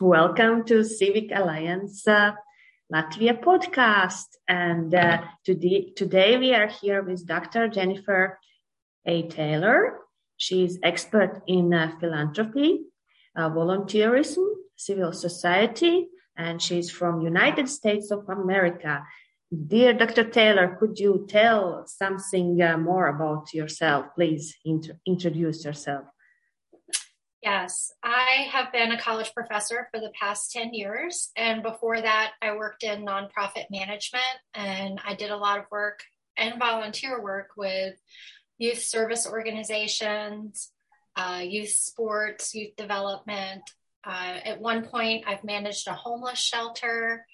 welcome to Civic Alliance uh, Latvia podcast. And uh, today, today we are here with Dr. Jennifer A. Taylor. She's expert in uh, philanthropy, uh, volunteerism, civil society, and she's from United States of America. Dear Dr. Taylor, could you tell something uh, more about yourself? Please int- introduce yourself. Yes, I have been a college professor for the past 10 years. And before that, I worked in nonprofit management and I did a lot of work and volunteer work with youth service organizations, uh, youth sports, youth development. Uh, at one point, I've managed a homeless shelter.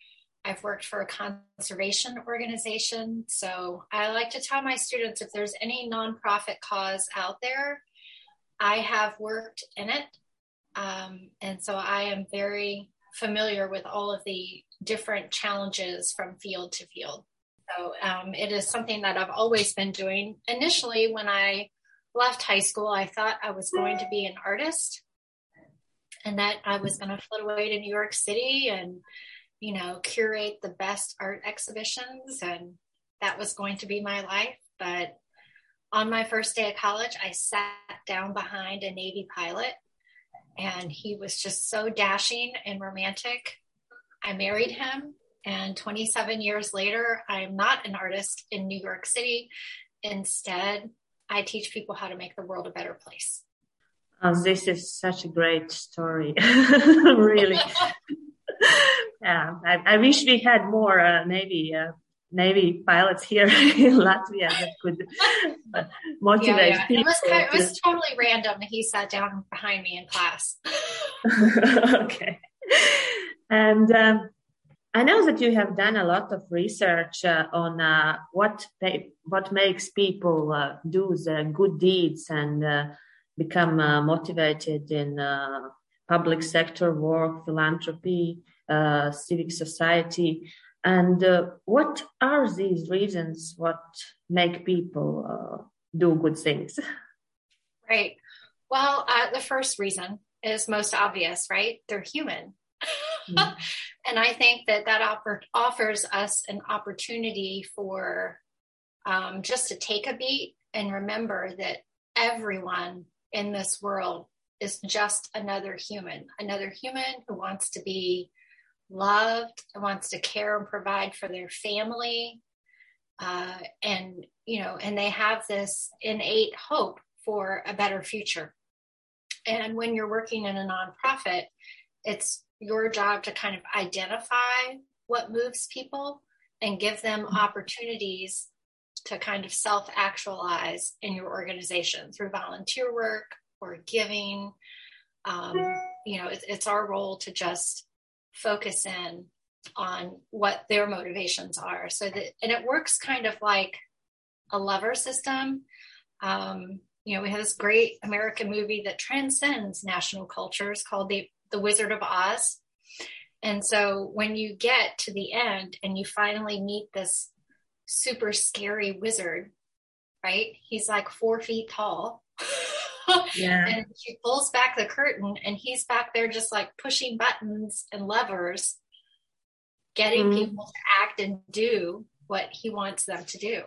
I've worked for a conservation organization. So I like to tell my students if there's any nonprofit cause out there, I have worked in it. Um, and so I am very familiar with all of the different challenges from field to field. So um, it is something that I've always been doing. Initially, when I left high school, I thought I was going to be an artist and that I was going to float away to New York City and you know, curate the best art exhibitions, and that was going to be my life. But on my first day of college, I sat down behind a Navy pilot, and he was just so dashing and romantic. I married him, and 27 years later, I'm not an artist in New York City. Instead, I teach people how to make the world a better place. Oh, this is such a great story, really. yeah, I, I, wish we had more uh, Navy uh, Navy pilots here in Latvia that could motivate yeah, yeah. people. It was, kind of, it was totally random. He sat down behind me in class. okay, and. Um, I know that you have done a lot of research uh, on uh, what they, what makes people uh, do the good deeds and uh, become uh, motivated in uh, public sector work, philanthropy, uh, civic society. And uh, what are these reasons what make people uh, do good things? Right. Well, uh, the first reason is most obvious, right? They're human. Mm. and I think that that offer, offers us an opportunity for um, just to take a beat and remember that everyone in this world is just another human, another human who wants to be loved and wants to care and provide for their family. Uh, and, you know, and they have this innate hope for a better future. And when you're working in a nonprofit, it's your job to kind of identify what moves people and give them opportunities to kind of self actualize in your organization through volunteer work or giving. Um, you know, it's, it's our role to just focus in on what their motivations are. So that, and it works kind of like a lever system. Um, you know, we have this great American movie that transcends national cultures called the The Wizard of Oz. And so when you get to the end and you finally meet this super scary wizard, right? He's like four feet tall. Yeah. and she pulls back the curtain and he's back there just like pushing buttons and levers, getting mm-hmm. people to act and do what he wants them to do.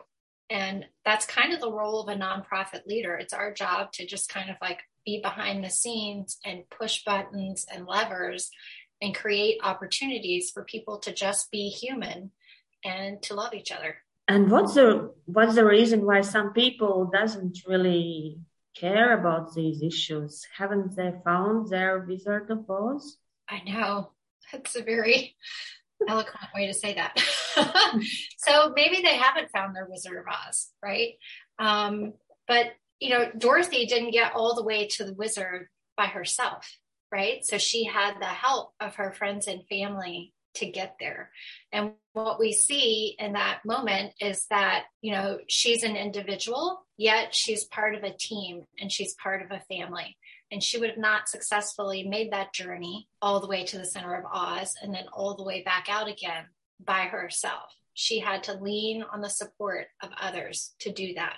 And that's kind of the role of a nonprofit leader. It's our job to just kind of like be behind the scenes and push buttons and levers and create opportunities for people to just be human and to love each other. And what's the what's the reason why some people doesn't really care about these issues. Haven't they found their Wizard of Oz? I know. That's a very eloquent way to say that. so maybe they haven't found their Wizard of Oz, right? Um, but, you know, Dorothy didn't get all the way to the wizard by herself, right? So she had the help of her friends and family to get there. And what we see in that moment is that, you know, she's an individual, yet she's part of a team and she's part of a family. And she would have not successfully made that journey all the way to the center of Oz and then all the way back out again by herself. she had to lean on the support of others to do that.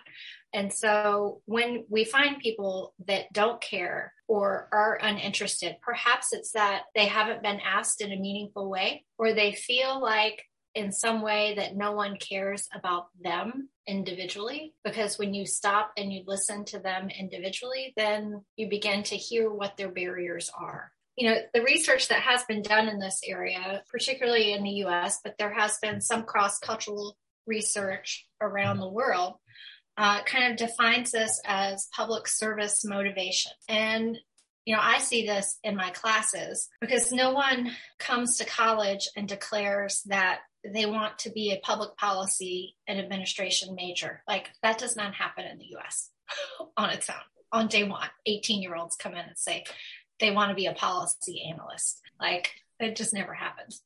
And so when we find people that don't care or are uninterested, perhaps it's that they haven't been asked in a meaningful way, or they feel like in some way that no one cares about them individually. Because when you stop and you listen to them individually, then you begin to hear what their barriers are you know, the research that has been done in this area, particularly in the US, but there has been some cross cultural research around the world, uh, kind of defines this as public service motivation. And, you know, I see this in my classes because no one comes to college and declares that they want to be a public policy and administration major. Like that does not happen in the US on its own. On day one, 18 year olds come in and say, they want to be a policy analyst. Like it just never happens.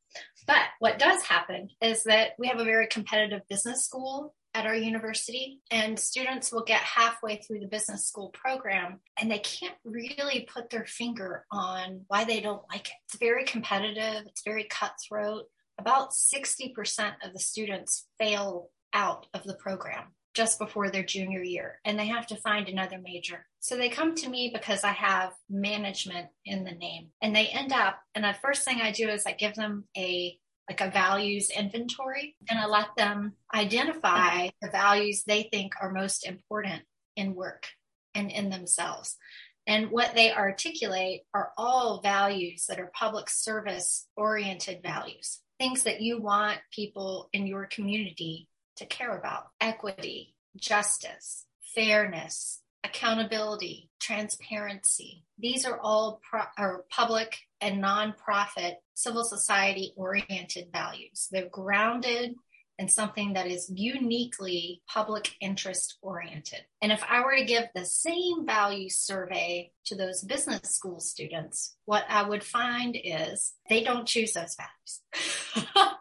But what does happen is that we have a very competitive business school at our university, and students will get halfway through the business school program and they can't really put their finger on why they don't like it. It's very competitive, it's very cutthroat. About 60% of the students fail out of the program just before their junior year and they have to find another major. So they come to me because I have management in the name and they end up, and the first thing I do is I give them a like a values inventory and I let them identify the values they think are most important in work and in themselves. And what they articulate are all values that are public service oriented values, things that you want people in your community to care about equity, justice, fairness, accountability, transparency. These are all pro- public and nonprofit civil society oriented values. They're grounded in something that is uniquely public interest oriented. And if I were to give the same value survey to those business school students, what I would find is they don't choose those values. yeah.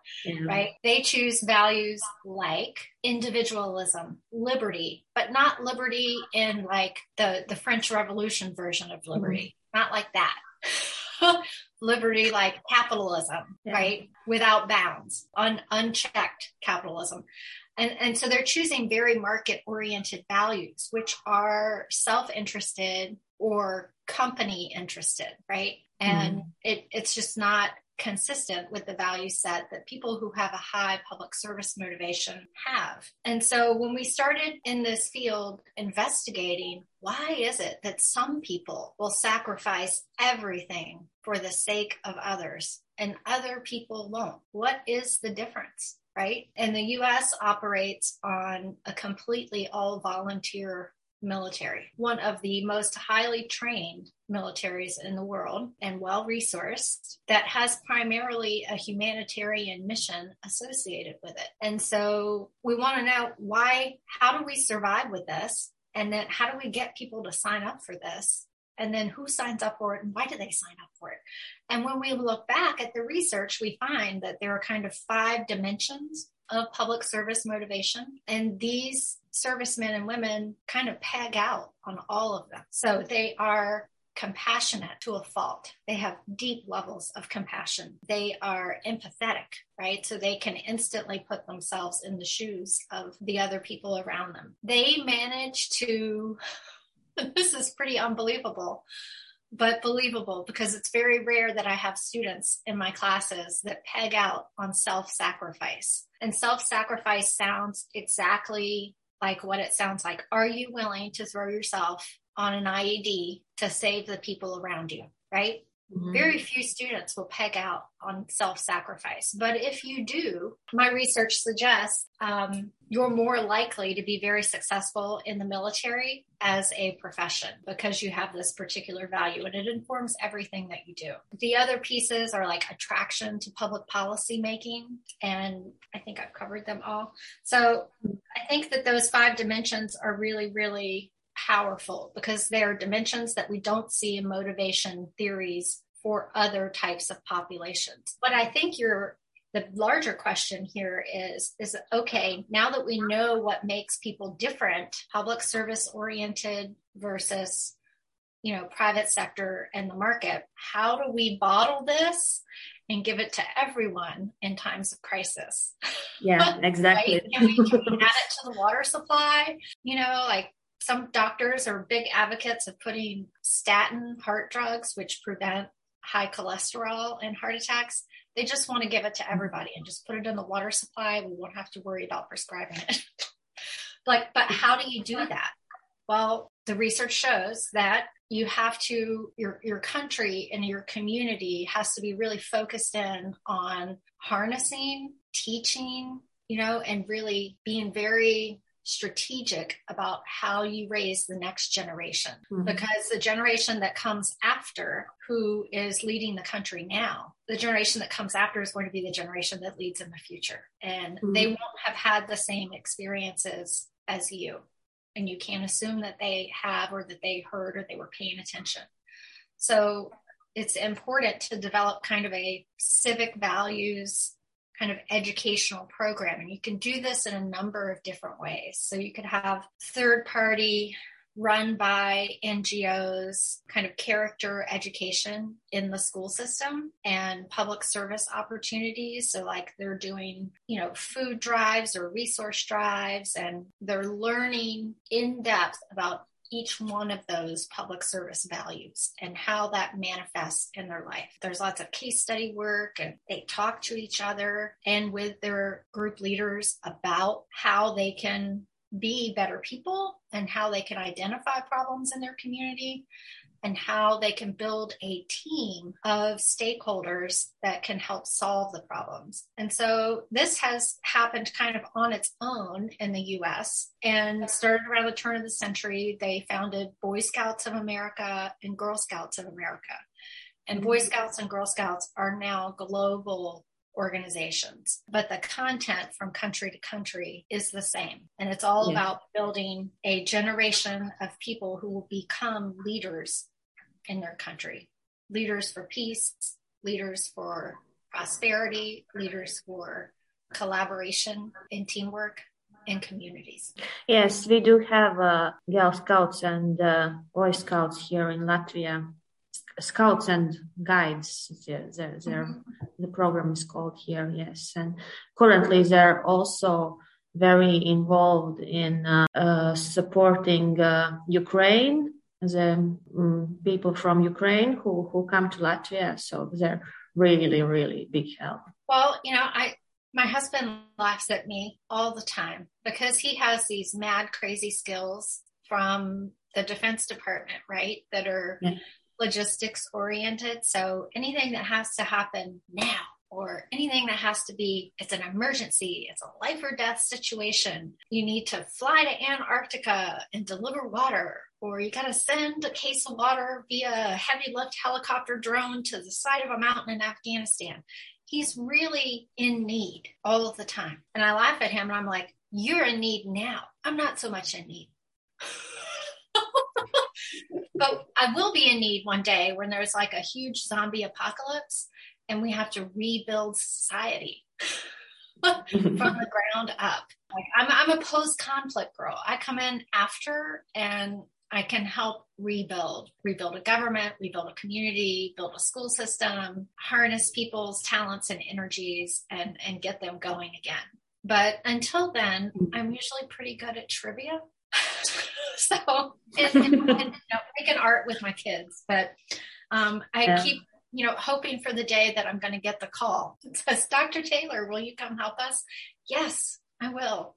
Right? They choose values like individualism, liberty, but not liberty in like the, the French Revolution version of liberty, mm-hmm. not like that. liberty like capitalism, yeah. right? Without bounds, un, unchecked capitalism. And, and so they're choosing very market oriented values, which are self interested or company interested, right? And mm. it, it's just not consistent with the value set that people who have a high public service motivation have. And so when we started in this field investigating, why is it that some people will sacrifice everything for the sake of others and other people won't? What is the difference? Right. And the US operates on a completely all volunteer military, one of the most highly trained militaries in the world and well resourced that has primarily a humanitarian mission associated with it. And so we want to know why, how do we survive with this? And then how do we get people to sign up for this? And then who signs up for it and why do they sign up for it? And when we look back at the research, we find that there are kind of five dimensions of public service motivation. And these servicemen and women kind of peg out on all of them. So they are compassionate to a fault. They have deep levels of compassion. They are empathetic, right? So they can instantly put themselves in the shoes of the other people around them. They manage to, this is pretty unbelievable, but believable because it's very rare that I have students in my classes that peg out on self sacrifice. And self sacrifice sounds exactly like what it sounds like. Are you willing to throw yourself on an IED to save the people around you? Right? Mm-hmm. Very few students will peg out on self sacrifice. But if you do, my research suggests um, you're more likely to be very successful in the military as a profession because you have this particular value and it informs everything that you do. The other pieces are like attraction to public policy making. And I think I've covered them all. So I think that those five dimensions are really, really powerful because they are dimensions that we don't see in motivation theories for other types of populations. But I think your the larger question here is is okay now that we know what makes people different public service oriented versus you know private sector and the market how do we bottle this and give it to everyone in times of crisis. Yeah, exactly. right? can, we, can we add it to the water supply? You know, like some doctors are big advocates of putting statin heart drugs, which prevent high cholesterol and heart attacks. They just want to give it to everybody and just put it in the water supply. We won't have to worry about prescribing it. like, but how do you do that? Well, the research shows that you have to your your country and your community has to be really focused in on harnessing, teaching, you know, and really being very strategic about how you raise the next generation mm-hmm. because the generation that comes after who is leading the country now the generation that comes after is going to be the generation that leads in the future and mm-hmm. they won't have had the same experiences as you and you can't assume that they have or that they heard or they were paying attention so it's important to develop kind of a civic values kind of educational program. And you can do this in a number of different ways. So you could have third party run by NGOs kind of character education in the school system and public service opportunities. So, like they're doing, you know, food drives or resource drives, and they're learning in depth about each one of those public service values and how that manifests in their life. There's lots of case study work and they talk to each other and with their group leaders about how they can be better people and how they can identify problems in their community and how they can build a team of stakeholders that can help solve the problems. And so this has happened kind of on its own in the US and started around the turn of the century. They founded Boy Scouts of America and Girl Scouts of America. And Boy mm-hmm. Scouts and Girl Scouts are now global organizations, but the content from country to country is the same. And it's all yeah. about building a generation of people who will become leaders in their country leaders for peace, leaders for prosperity, leaders for collaboration and teamwork in communities. Yes, we do have uh, Girl Scouts and uh, Boy Scouts here in Latvia scouts and guides. They're, they're, they're, mm-hmm. the program is called here, yes. And currently, they're also very involved in uh, uh, supporting uh, Ukraine, the um, people from Ukraine who, who come to Latvia. So they're really, really big help. Well, you know, I my husband laughs at me all the time because he has these mad, crazy skills from the Defense Department, right? That are yeah logistics oriented. So anything that has to happen now or anything that has to be, it's an emergency, it's a life or death situation. You need to fly to Antarctica and deliver water, or you got to send a case of water via heavy lift helicopter drone to the side of a mountain in Afghanistan. He's really in need all of the time. And I laugh at him and I'm like, you're in need now. I'm not so much in need. But I will be in need one day when there's like a huge zombie apocalypse and we have to rebuild society from the ground up. Like I'm, I'm a post conflict girl. I come in after and I can help rebuild, rebuild a government, rebuild a community, build a school system, harness people's talents and energies and, and get them going again. But until then, mm-hmm. I'm usually pretty good at trivia. so and, and, and you know, making art with my kids. But um, I yeah. keep you know hoping for the day that I'm going to get the call. It says, Dr. Taylor, will you come help us? Yes, I will.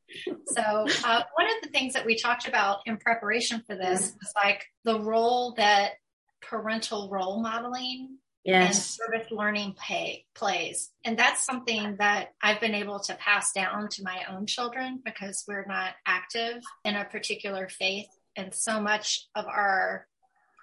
So uh, one of the things that we talked about in preparation for this was like the role that parental role modeling yes. and service learning pay, plays. And that's something that I've been able to pass down to my own children because we're not active in a particular faith. And so much of our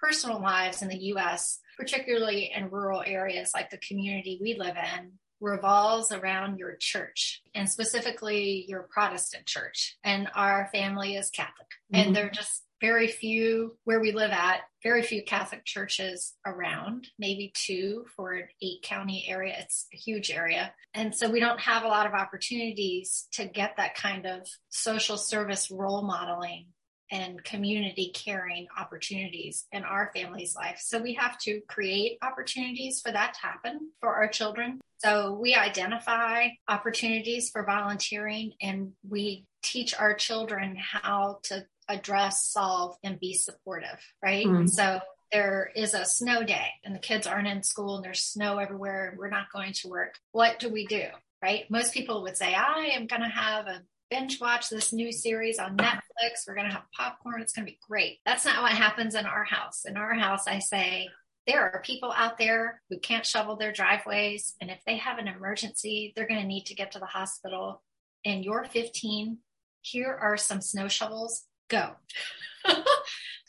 personal lives in the US, particularly in rural areas like the community we live in, revolves around your church and specifically your Protestant church. And our family is Catholic. Mm-hmm. And they're just very few where we live at, very few Catholic churches around, maybe two for an eight county area. It's a huge area. And so we don't have a lot of opportunities to get that kind of social service role modeling and community caring opportunities in our family's life. So we have to create opportunities for that to happen for our children. So we identify opportunities for volunteering and we teach our children how to address, solve, and be supportive, right? Mm-hmm. So there is a snow day and the kids aren't in school and there's snow everywhere and we're not going to work. What do we do? Right? Most people would say, I am going to have a binge watch this new series on Netflix. We're going to have popcorn. It's going to be great. That's not what happens in our house. In our house, I say, there are people out there who can't shovel their driveways. And if they have an emergency, they're going to need to get to the hospital. And you're 15. Here are some snow shovels. Go.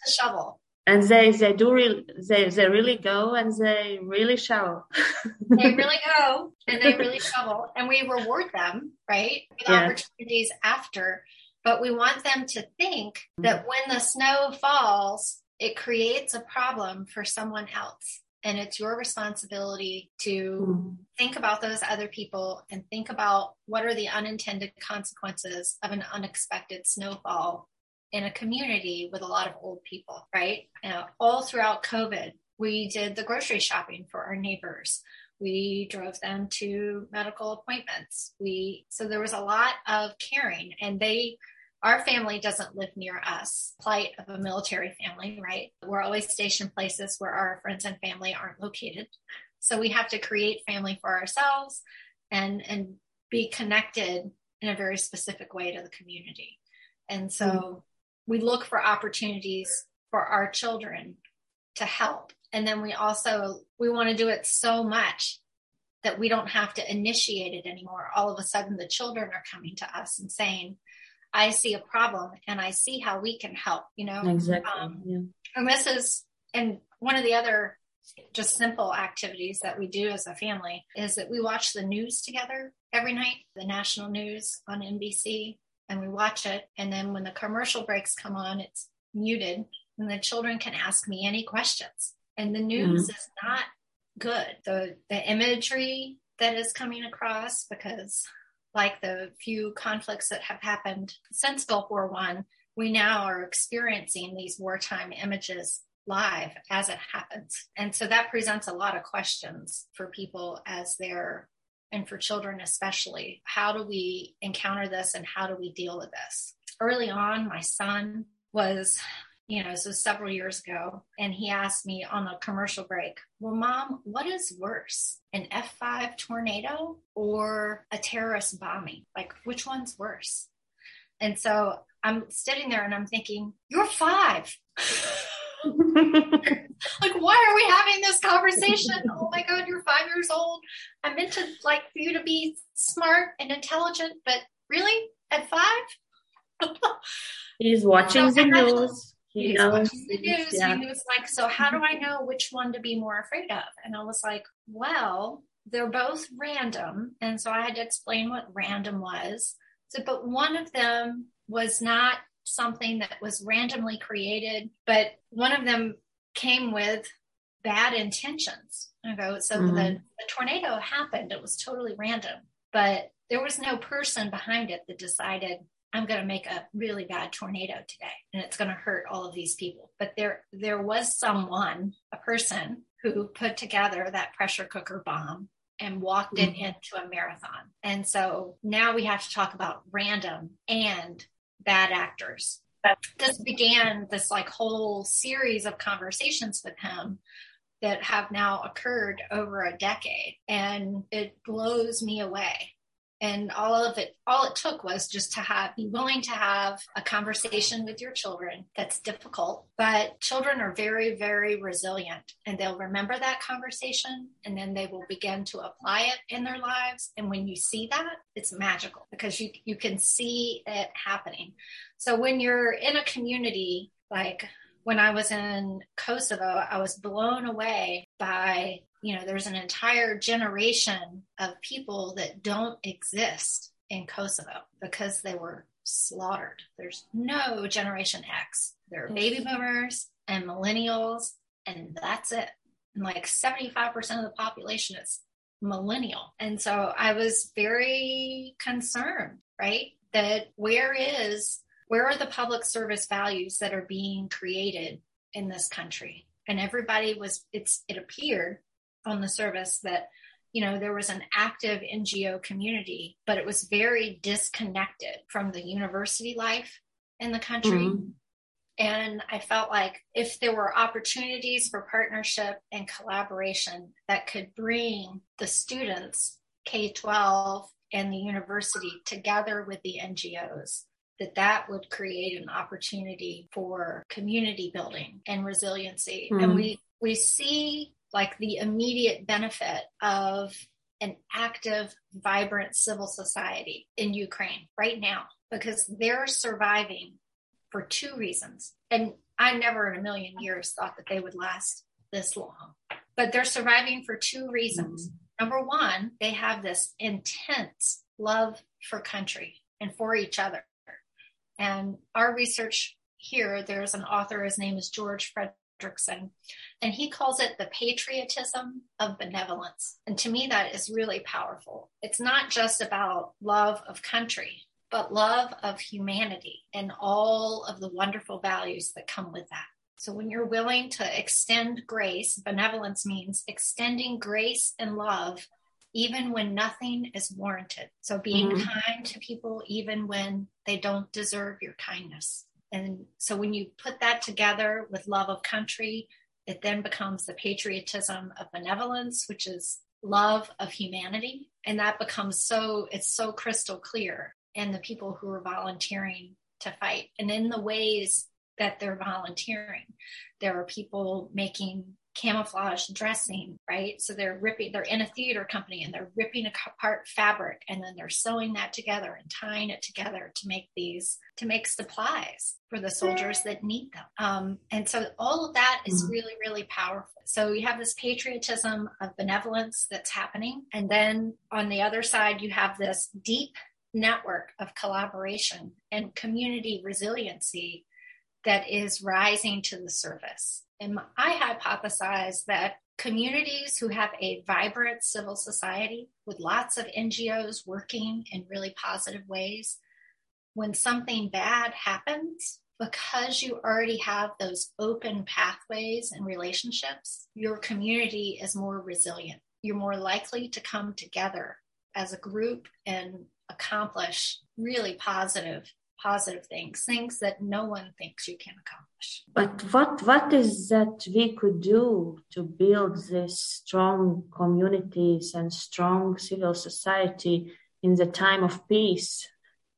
To shovel. And they they do re- they they really go and they really shovel. They really go and they really shovel and we reward them right with yeah. opportunities after. But we want them to think that when the snow falls it creates a problem for someone else. And it's your responsibility to mm. think about those other people and think about what are the unintended consequences of an unexpected snowfall in a community with a lot of old people, right? And all throughout COVID, we did the grocery shopping for our neighbors. We drove them to medical appointments. We so there was a lot of caring, and they our family doesn't live near us. Plight of a military family, right? We're always stationed places where our friends and family aren't located. So we have to create family for ourselves and and be connected in a very specific way to the community. And so mm-hmm we look for opportunities for our children to help. And then we also, we want to do it so much that we don't have to initiate it anymore. All of a sudden the children are coming to us and saying, I see a problem and I see how we can help, you know? Exactly. Um, yeah. And this is, and one of the other just simple activities that we do as a family is that we watch the news together every night, the national news on NBC and we watch it. And then when the commercial breaks come on, it's muted and the children can ask me any questions. And the news mm-hmm. is not good. The the imagery that is coming across because like the few conflicts that have happened since Gulf War One, we now are experiencing these wartime images live as it happens. And so that presents a lot of questions for people as they're and for children especially. How do we encounter this and how do we deal with this? Early on, my son was, you know, so several years ago, and he asked me on a commercial break, Well, mom, what is worse, an F5 tornado or a terrorist bombing? Like, which one's worse? And so I'm sitting there and I'm thinking, You're five. like, why are we having this conversation? Oh my God, you're five years old. I meant to like for you to be smart and intelligent, but really at five? He's watching so, the news. He he's knows. watching the news. Yeah. He was like, so how do I know which one to be more afraid of? And I was like, well, they're both random. And so I had to explain what random was. So, but one of them was not something that was randomly created, but one of them came with bad intentions. Okay, so mm-hmm. the, the tornado happened, it was totally random, but there was no person behind it that decided, I'm going to make a really bad tornado today and it's going to hurt all of these people. But there, there was someone, a person who put together that pressure cooker bomb and walked mm-hmm. it into a marathon. And so now we have to talk about random and bad actors. This began this like whole series of conversations with him that have now occurred over a decade and it blows me away and all of it all it took was just to have be willing to have a conversation with your children. That's difficult but children are very very resilient and they'll remember that conversation and then they will begin to apply it in their lives. And when you see that it's magical because you you can see it happening. So when you're in a community like when I was in Kosovo, I was blown away by you know, there's an entire generation of people that don't exist in Kosovo because they were slaughtered. There's no Generation X. There are baby boomers and millennials, and that's it. And like 75% of the population is millennial. And so I was very concerned, right? That where is where are the public service values that are being created in this country? And everybody was, it's, it appeared on the service that, you know, there was an active NGO community, but it was very disconnected from the university life in the country. Mm-hmm. And I felt like if there were opportunities for partnership and collaboration that could bring the students, K 12 and the university together with the NGOs, that that would create an opportunity for community building and resiliency. Mm-hmm. And we, we see like the immediate benefit of an active, vibrant civil society in Ukraine right now because they're surviving for two reasons. And I never in a million years thought that they would last this long, but they're surviving for two reasons. Mm-hmm. Number one, they have this intense love for country and for each other. And our research here, there's an author, his name is George Frederickson, and he calls it the patriotism of benevolence. And to me, that is really powerful. It's not just about love of country, but love of humanity and all of the wonderful values that come with that. So when you're willing to extend grace, benevolence means extending grace and love even when nothing is warranted. So being mm-hmm. kind to people even when they don't deserve your kindness. And so when you put that together with love of country, it then becomes the patriotism of benevolence, which is love of humanity. And that becomes so, it's so crystal clear and the people who are volunteering to fight and in the ways that they're volunteering. There are people making camouflage dressing, right? So they're ripping, they're in a theater company and they're ripping apart fabric and then they're sewing that together and tying it together to make these, to make supplies for the soldiers that need them. Um, and so all of that is mm-hmm. really, really powerful. So you have this patriotism of benevolence that's happening. And then on the other side, you have this deep network of collaboration and community resiliency that is rising to the surface. And I hypothesize that communities who have a vibrant civil society with lots of NGOs working in really positive ways, when something bad happens, because you already have those open pathways and relationships, your community is more resilient. You're more likely to come together as a group and accomplish really positive positive things things that no one thinks you can accomplish. But what what is that we could do to build these strong communities and strong civil society in the time of peace?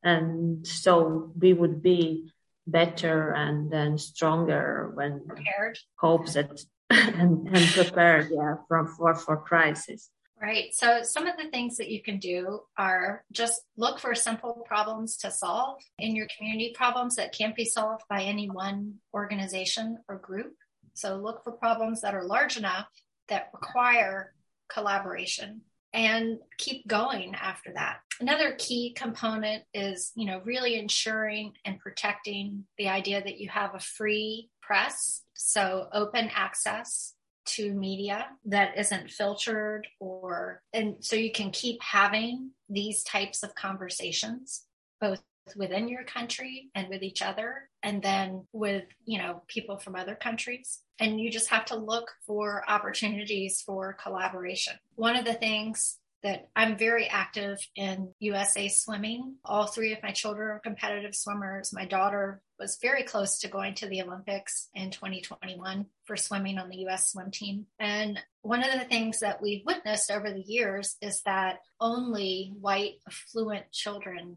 And so we would be better and then stronger when prepared. hopes that and, and prepared yeah from for for crisis Right. So some of the things that you can do are just look for simple problems to solve in your community, problems that can't be solved by any one organization or group. So look for problems that are large enough that require collaboration and keep going after that. Another key component is, you know, really ensuring and protecting the idea that you have a free press, so open access to media that isn't filtered or and so you can keep having these types of conversations both within your country and with each other and then with you know people from other countries and you just have to look for opportunities for collaboration one of the things that I'm very active in USA swimming. All three of my children are competitive swimmers. My daughter was very close to going to the Olympics in 2021 for swimming on the US swim team. And one of the things that we've witnessed over the years is that only white affluent children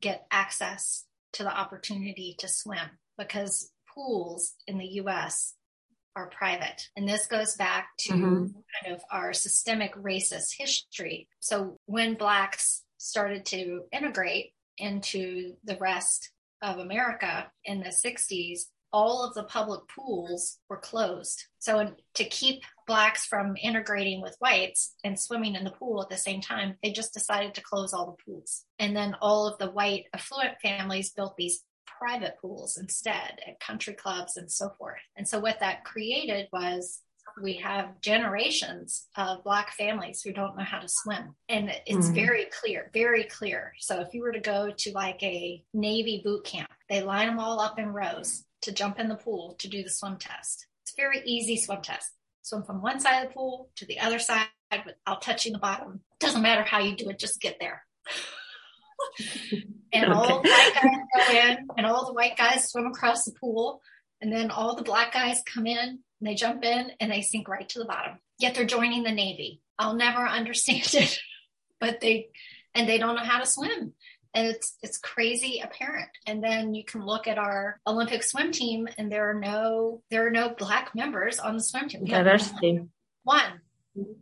get access to the opportunity to swim because pools in the US are private. And this goes back to mm-hmm. kind of our systemic racist history. So when Blacks started to integrate into the rest of America in the 60s, all of the public pools were closed. So to keep blacks from integrating with whites and swimming in the pool at the same time, they just decided to close all the pools. And then all of the white affluent families built these private pools instead at country clubs and so forth. And so what that created was we have generations of black families who don't know how to swim. And it's mm-hmm. very clear very clear. So if you were to go to like a navy boot camp they line them all up in rows to jump in the pool to do the swim test. It's a very easy swim test. Swim from one side of the pool to the other side without touching the bottom. Doesn't matter how you do it just get there. And okay. all the white guys go in and all the white guys swim across the pool and then all the black guys come in and they jump in and they sink right to the bottom. Yet they're joining the Navy. I'll never understand it, but they, and they don't know how to swim. And it's, it's crazy apparent. And then you can look at our Olympic swim team and there are no, there are no black members on the swim team. Diversity. One.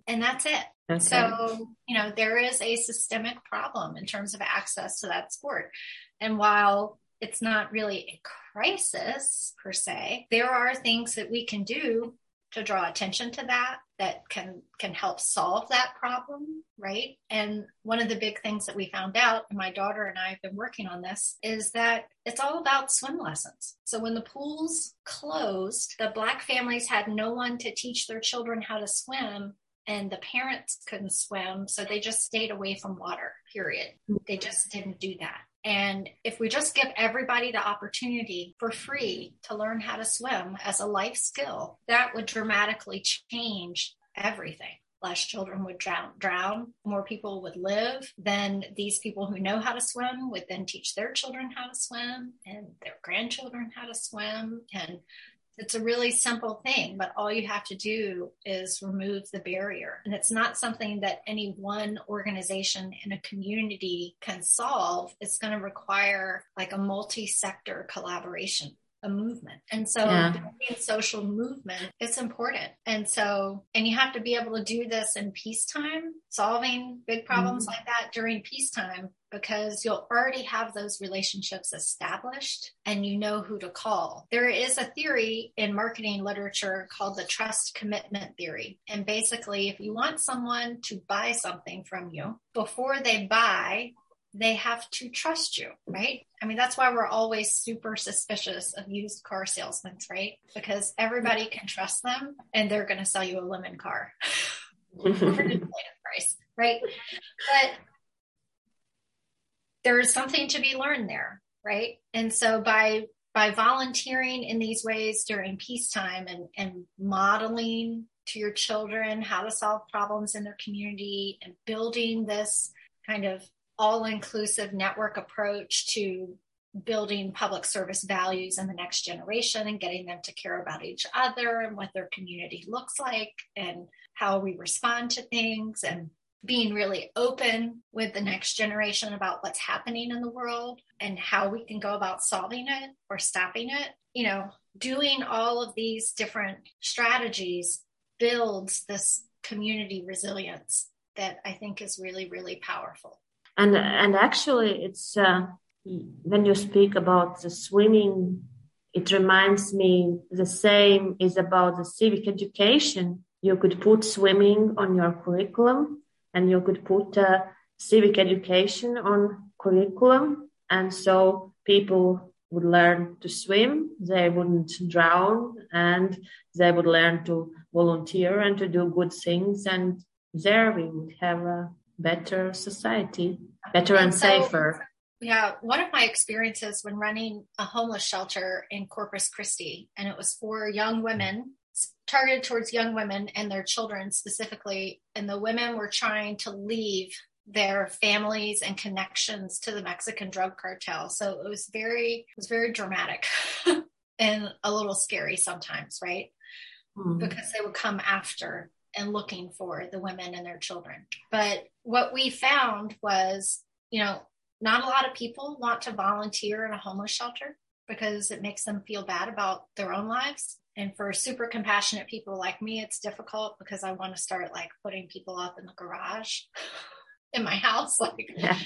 And that's it. Okay. So, you know, there is a systemic problem in terms of access to that sport. And while it's not really a crisis per se, there are things that we can do to draw attention to that that can can help solve that problem right? And one of the big things that we found out and my daughter and i have been working on this is that it's all about swim lessons. So when the pools closed the black families had no one to teach their children how to swim and the parents couldn't swim so they just stayed away from water period. They just didn't do that and if we just give everybody the opportunity for free to learn how to swim as a life skill, that would dramatically change everything. Less children would drown, drown, more people would live. Then these people who know how to swim would then teach their children how to swim and their grandchildren how to swim. And it's a really simple thing, but all you have to do is remove the barrier. And it's not something that any one organization in a community can solve. It's going to require like a multi sector collaboration a movement. And so yeah. social movement, it's important. And so, and you have to be able to do this in peacetime, solving big problems mm-hmm. like that during peacetime, because you'll already have those relationships established and you know who to call. There is a theory in marketing literature called the trust commitment theory. And basically, if you want someone to buy something from you, before they buy, they have to trust you, right? I mean, that's why we're always super suspicious of used car salesmen, right? Because everybody can trust them and they're going to sell you a lemon car for an inflated price, right? But there's something to be learned there, right? And so by by volunteering in these ways during peacetime and, and modeling to your children how to solve problems in their community and building this kind of all inclusive network approach to building public service values in the next generation and getting them to care about each other and what their community looks like and how we respond to things and being really open with the next generation about what's happening in the world and how we can go about solving it or stopping it. You know, doing all of these different strategies builds this community resilience that I think is really, really powerful and and actually it's uh, when you speak about the swimming it reminds me the same is about the civic education. You could put swimming on your curriculum and you could put uh, civic education on curriculum. And so people would learn to swim they wouldn't drown and they would learn to volunteer and to do good things. And there we would have a better society, better and, and so, safer. Yeah, one of my experiences when running a homeless shelter in Corpus Christi, and it was for young women, targeted towards young women and their children specifically. And the women were trying to leave their families and connections to the Mexican drug cartel. So it was very, it was very dramatic and a little scary sometimes, right? Mm. Because they would come after and looking for the women and their children. But what we found was, you know, not a lot of people want to volunteer in a homeless shelter because it makes them feel bad about their own lives. And for super compassionate people like me, it's difficult because I want to start like putting people up in the garage in my house. Like, yeah.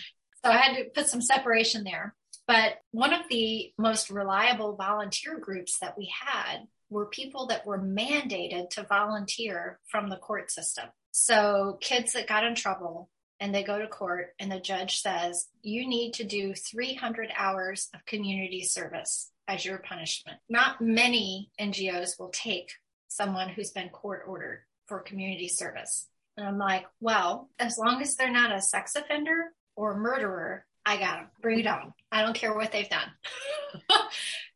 so I had to put some separation there. But one of the most reliable volunteer groups that we had were people that were mandated to volunteer from the court system. So kids that got in trouble and they go to court and the judge says, you need to do 300 hours of community service as your punishment. Not many NGOs will take someone who's been court ordered for community service. And I'm like, well, as long as they're not a sex offender or murderer, I got them. Bring it on. I don't care what they've done.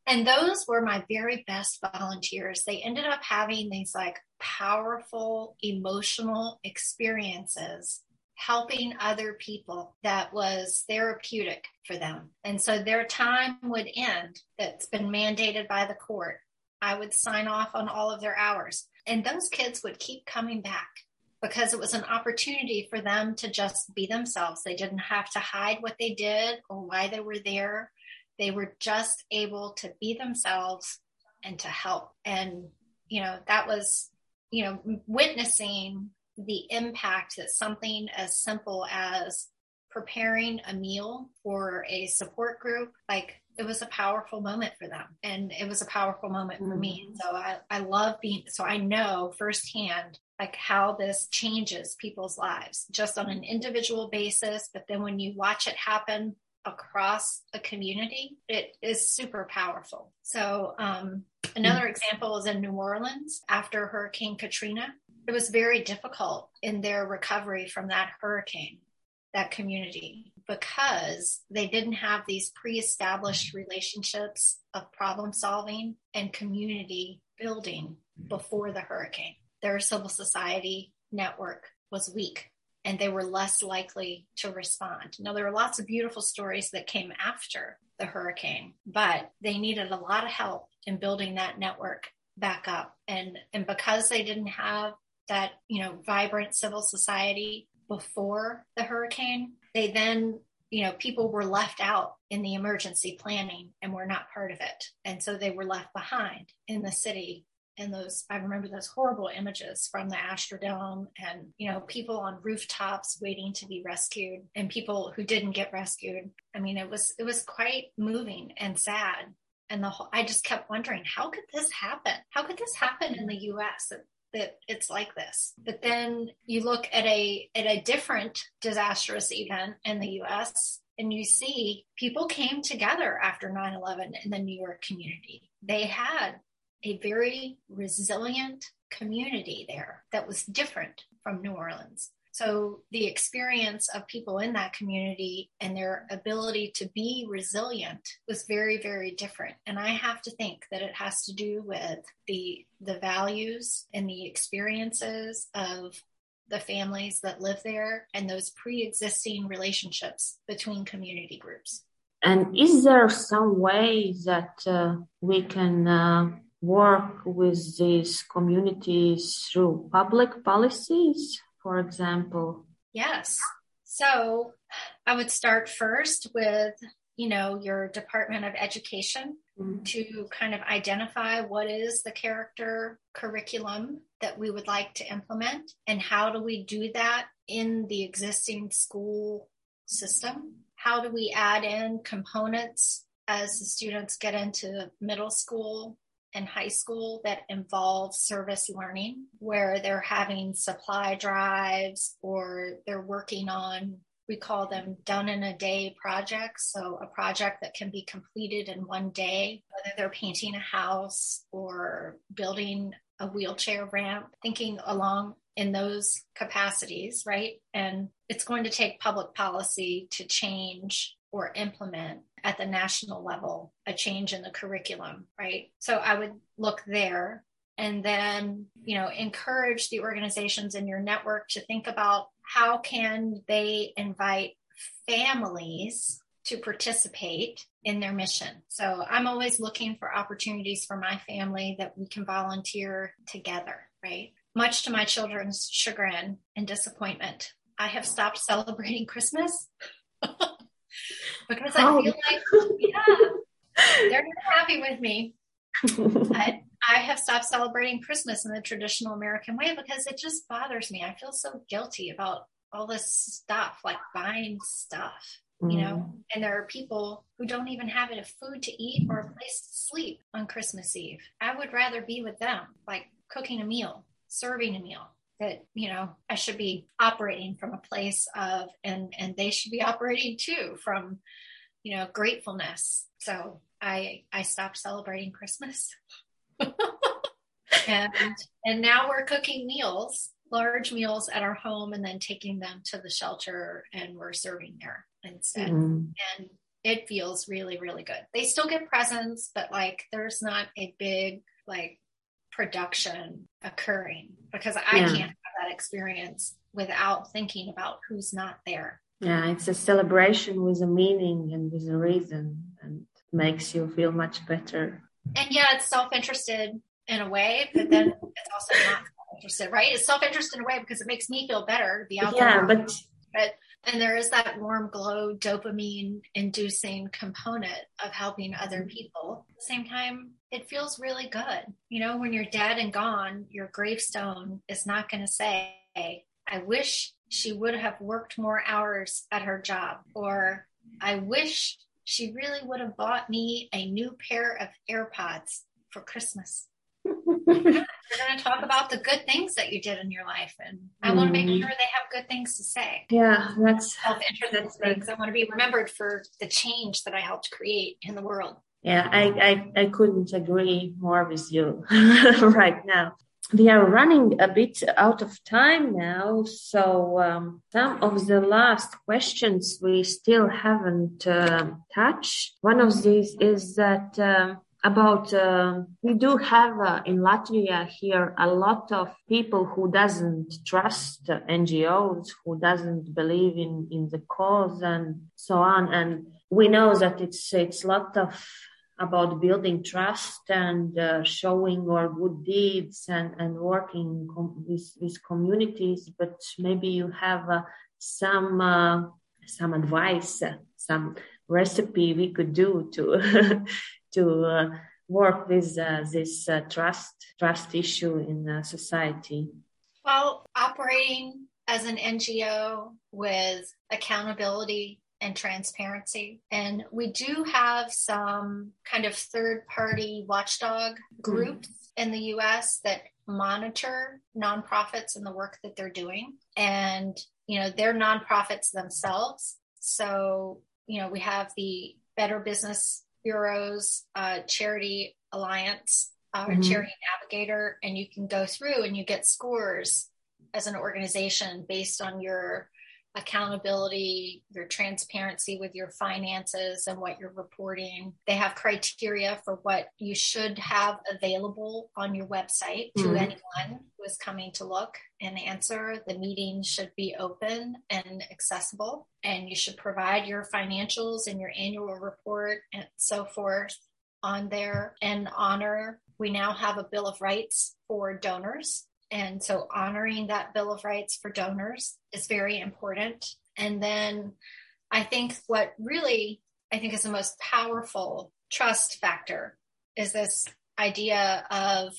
and those were my very best volunteers. They ended up having these like powerful emotional experiences helping other people that was therapeutic for them. And so their time would end that's been mandated by the court. I would sign off on all of their hours. And those kids would keep coming back because it was an opportunity for them to just be themselves. They didn't have to hide what they did or why they were there. They were just able to be themselves and to help. And, you know, that was, you know, witnessing the impact that something as simple as preparing a meal for a support group, like it was a powerful moment for them. And it was a powerful moment for me. Mm-hmm. So I, I love being, so I know firsthand like how this changes people's lives just on an individual basis. But then when you watch it happen across a community, it is super powerful. So, um, another example is in New Orleans after Hurricane Katrina it was very difficult in their recovery from that hurricane, that community, because they didn't have these pre established relationships of problem solving and community building before the hurricane. Their civil society network was weak and they were less likely to respond. Now, there are lots of beautiful stories that came after the hurricane, but they needed a lot of help in building that network back up. And, and because they didn't have that, you know, vibrant civil society before the hurricane. They then, you know, people were left out in the emergency planning and were not part of it. And so they were left behind in the city. And those, I remember those horrible images from the Astrodome and, you know, people on rooftops waiting to be rescued and people who didn't get rescued. I mean, it was, it was quite moving and sad and the whole, I just kept wondering, how could this happen? How could this happen in the U.S. that it's like this. But then you look at a at a different disastrous event in the US and you see people came together after 9/11 in the New York community. They had a very resilient community there that was different from New Orleans. So the experience of people in that community and their ability to be resilient was very, very different. And I have to think that it has to do with the the values and the experiences of the families that live there and those pre-existing relationships between community groups. And is there some way that uh, we can uh, work with these communities through public policies? for example? Yes. So I would start first with, you know, your Department of Education mm-hmm. to kind of identify what is the character curriculum that we would like to implement and how do we do that in the existing school system? How do we add in components as the students get into middle school in high school that involve service learning, where they're having supply drives or they're working on, we call them done in a day projects. So, a project that can be completed in one day, whether they're painting a house or building a wheelchair ramp, thinking along in those capacities, right? And it's going to take public policy to change or implement at the national level a change in the curriculum, right? So I would look there and then, you know, encourage the organizations in your network to think about how can they invite families to participate in their mission. So I'm always looking for opportunities for my family that we can volunteer together, right? Much to my children's chagrin and disappointment, I have stopped celebrating Christmas because I feel like, yeah, they're not happy with me. I, I have stopped celebrating Christmas in the traditional American way because it just bothers me. I feel so guilty about all this stuff, like buying stuff, mm. you know, mm. and there are people who don't even have enough food to eat or a place to sleep on Christmas Eve. I would rather be with them, like cooking a meal, serving a meal, that you know i should be operating from a place of and and they should be operating too from you know gratefulness. So i i stopped celebrating christmas. And and now we're cooking meals large meals at our home and then taking them to the shelter and we're serving there instead. Mm. and it feels really really good. They still get presents but like there's not a big like production occurring because i yeah. can't have that experience without thinking about who's not there yeah it's a celebration with a meaning and with a reason and makes you feel much better and yeah it's self-interested in a way but then it's also not self-interested right it's self-interested in a way because it makes me feel better to be out yeah there. but but and there is that warm glow dopamine inducing component of helping other mm-hmm. people. At the same time it feels really good. You know when you're dead and gone your gravestone is not going to say i wish she would have worked more hours at her job or i wish she really would have bought me a new pair of airpods for christmas we're going to talk about the good things that you did in your life, and I mm. want to make sure they have good things to say. Yeah, that's self-interest things. I want to be remembered for the change that I helped create in the world. Yeah, I, I, I couldn't agree more with you right now. We are running a bit out of time now, so um, some of the last questions we still haven't uh, touched. One of these is that. Um, about uh, we do have uh, in Latvia here a lot of people who doesn't trust NGOs, who doesn't believe in in the cause and so on. And we know that it's it's a lot of about building trust and uh, showing our good deeds and and working com- with with communities. But maybe you have uh, some uh, some advice, some recipe we could do to to uh, work with uh, this uh, trust trust issue in society? Well, operating as an NGO with accountability and transparency. And we do have some kind of third party watchdog groups mm-hmm. in the US that monitor nonprofits and the work that they're doing. And, you know, they're nonprofits themselves. So, you know, we have the Better Business Bureau's uh, Charity Alliance uh, mm-hmm. Charity Navigator, and you can go through and you get scores as an organization based on your accountability, your transparency with your finances and what you're reporting. They have criteria for what you should have available on your website to mm-hmm. anyone who is coming to look and answer. The meeting should be open and accessible, and you should provide your financials and your annual report and so forth on there and honor. We now have a Bill of Rights for donors and so honoring that Bill of Rights for donors is very important. And then I think what really I think is the most powerful trust factor is this idea of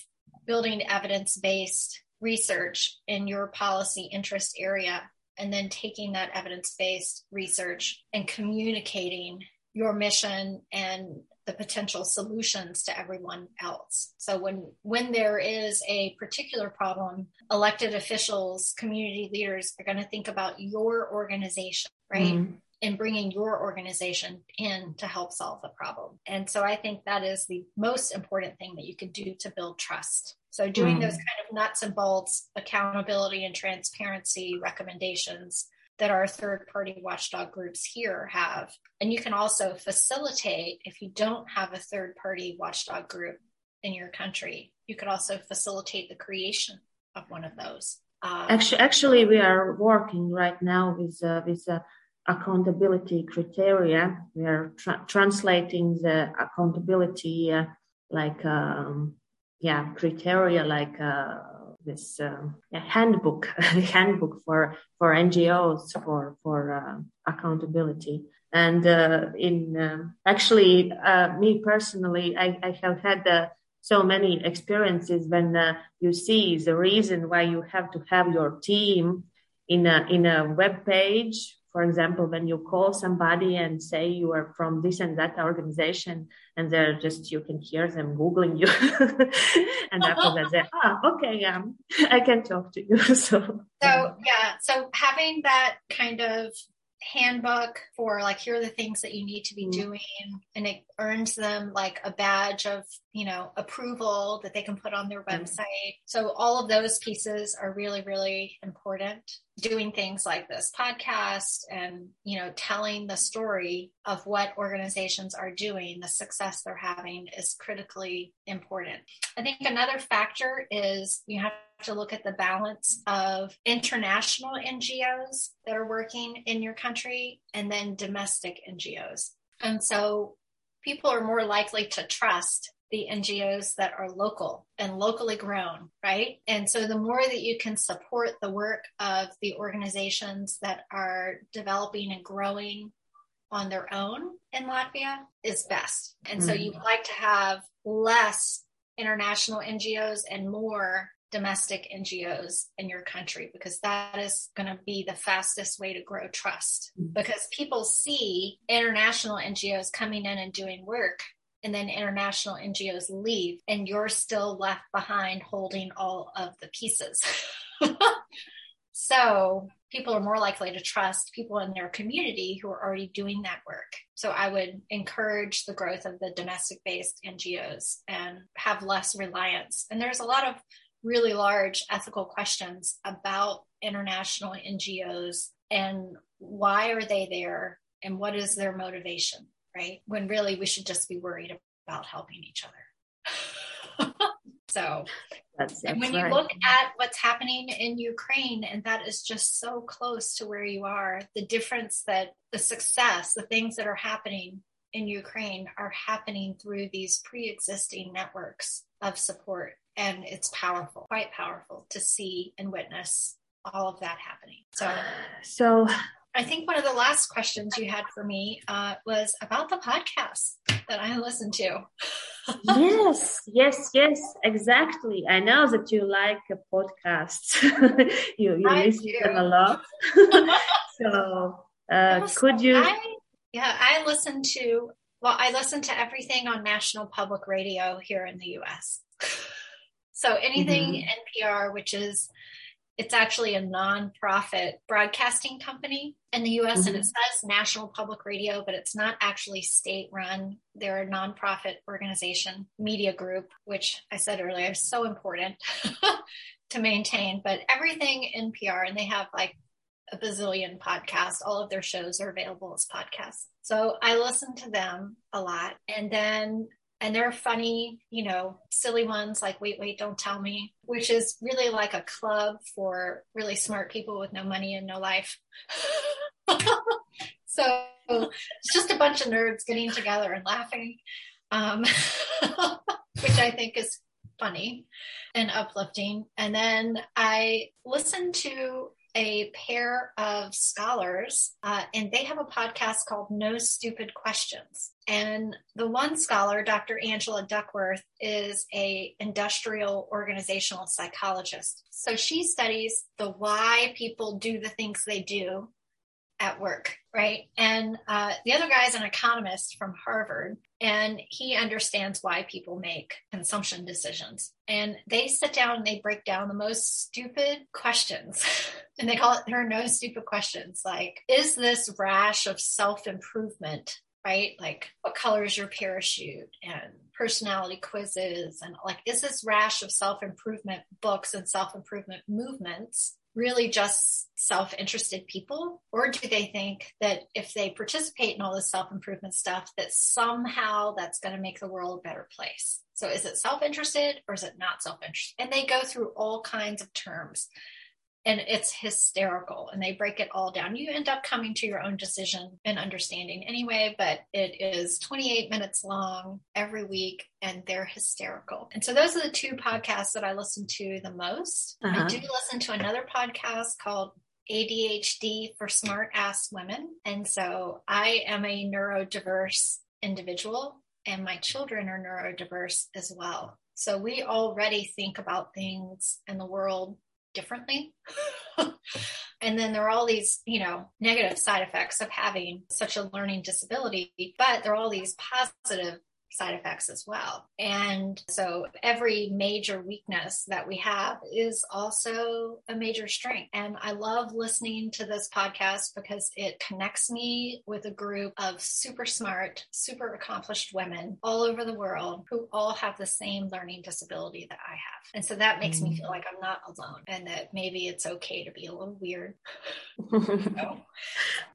building evidence based research in your policy interest area and then taking that evidence based research and communicating your mission and the potential solutions to everyone else. So when when there is a particular problem, elected officials, community leaders are going to think about your organization, right? Mm-hmm. And bringing your organization in to help solve the problem. And so I think that is the most important thing that you can do to build trust. So doing mm-hmm. those kind of nuts and bolts accountability and transparency recommendations that our third party watchdog groups here have. And you can also facilitate, if you don't have a third party watchdog group in your country, you could also facilitate the creation of one of those. Um, actually, actually, we are working right now with uh, with uh, accountability criteria. We are tra- translating the accountability uh, like um, yeah criteria like uh, this uh, handbook handbook for for NGOs for for uh, accountability. And uh, in um, actually, uh, me personally, I, I have had uh, so many experiences when uh, you see the reason why you have to have your team in a in a web page for example, when you call somebody and say you are from this and that organization, and they're just you can hear them googling you, and after that they ah okay um I can talk to you. so so yeah, so having that kind of handbook for like here are the things that you need to be mm-hmm. doing and it earns them like a badge of you know approval that they can put on their mm-hmm. website so all of those pieces are really really important doing things like this podcast and you know telling the story of what organizations are doing the success they're having is critically important. I think another factor is you have to look at the balance of international ngos that are working in your country and then domestic ngos and so people are more likely to trust the NGOs that are local and locally grown, right? And so the more that you can support the work of the organizations that are developing and growing on their own in Latvia is best. And mm-hmm. so you'd like to have less international NGOs and more domestic NGOs in your country because that is going to be the fastest way to grow trust. Mm-hmm. Because people see international NGOs coming in and doing work and then international NGOs leave, and you're still left behind holding all of the pieces. so people are more likely to trust people in their community who are already doing that work. So I would encourage the growth of the domestic based NGOs and have less reliance. And there's a lot of really large ethical questions about international NGOs and why are they there and what is their motivation? Right? When really we should just be worried about helping each other. so, that's, that's and when right. you look at what's happening in Ukraine, and that is just so close to where you are, the difference that the success, the things that are happening in Ukraine are happening through these pre existing networks of support. And it's powerful, quite powerful to see and witness all of that happening. So, so I think one of the last questions you had for me uh, was about the podcast that I listened to. yes, yes, yes, exactly. I know that you like podcasts. you you I listen do. to them a lot. so uh, could you? I, yeah, I listen to. Well, I listen to everything on National Public Radio here in the U.S. so anything mm-hmm. NPR, which is it's actually a nonprofit broadcasting company in the US mm-hmm. and it says National Public Radio, but it's not actually state run. They're a nonprofit organization, media group, which I said earlier is so important to maintain. But everything in NPR, and they have like a bazillion podcasts, all of their shows are available as podcasts. So I listen to them a lot. And then and they're funny, you know, silly ones like Wait, Wait, Don't Tell Me, which is really like a club for really smart people with no money and no life. so it's just a bunch of nerds getting together and laughing, um, which I think is funny and uplifting. And then I listened to a pair of scholars, uh, and they have a podcast called No Stupid Questions. And the one scholar, Dr. Angela Duckworth, is a industrial organizational psychologist. So she studies the why people do the things they do at work, right? And uh, the other guy is an economist from Harvard, and he understands why people make consumption decisions. And they sit down and they break down the most stupid questions. and they call it, there are no stupid questions. Like, is this rash of self improvement right? Like, what color is your parachute? And personality quizzes. And like, is this rash of self improvement books and self improvement movements really just self interested people? Or do they think that if they participate in all this self improvement stuff, that somehow that's going to make the world a better place? So is it self interested or is it not self interested? And they go through all kinds of terms and it's hysterical and they break it all down. You end up coming to your own decision and understanding anyway, but it is 28 minutes long every week and they're hysterical. And so those are the two podcasts that I listen to the most. Uh-huh. I do listen to another podcast called ADHD for Smart Ass Women. And so I am a neurodiverse individual and my children are neurodiverse as well. So we already think about things in the world differently. and then there are all these, you know, negative side effects of having such a learning disability, but there are all these positive side effects as well. And so every major weakness that we have is also a major strength. And I love listening to this podcast because it connects me with a group of super smart, super accomplished women all over the world who all have the same learning disability that I have. And so that makes mm. me feel like I'm not alone and that maybe it's okay to be a little weird.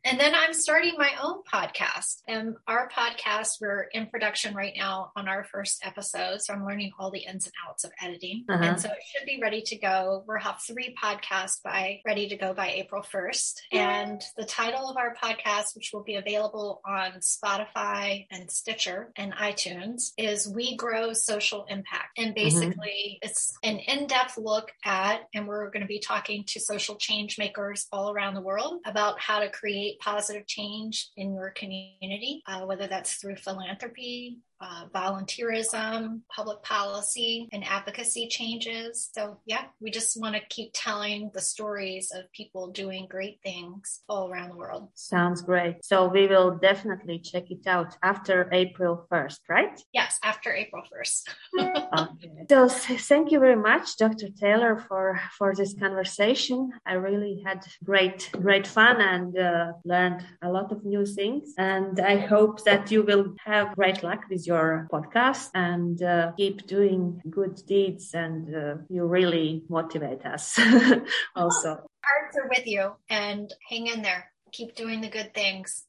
And then I'm starting my own podcast. And our podcast, we're in production right now on our first episode. So I'm learning all the ins and outs of editing. Uh-huh. And so it should be ready to go. We'll have three podcasts by ready to go by April 1st. And the title of our podcast, which will be available on Spotify and Stitcher and iTunes, is We Grow Social Impact. And mm-hmm. basically, it's an in depth look at, and we're going to be talking to social change makers all around the world about how to create positive change in your community, uh, whether that's through philanthropy, uh, volunteerism, public policy, and advocacy changes. So, yeah, we just want to keep telling the stories of people doing great things all around the world. Sounds great. So, we will definitely check it out after April 1st, right? Yes, after April 1st. okay. So, thank you very much, Dr. Taylor, for, for this conversation. I really had great, great fun and uh, learned a lot of new things. And I hope that you will have great luck with your your podcast and uh, keep doing good deeds. And uh, you really motivate us also. Hearts are with you and hang in there. Keep doing the good things.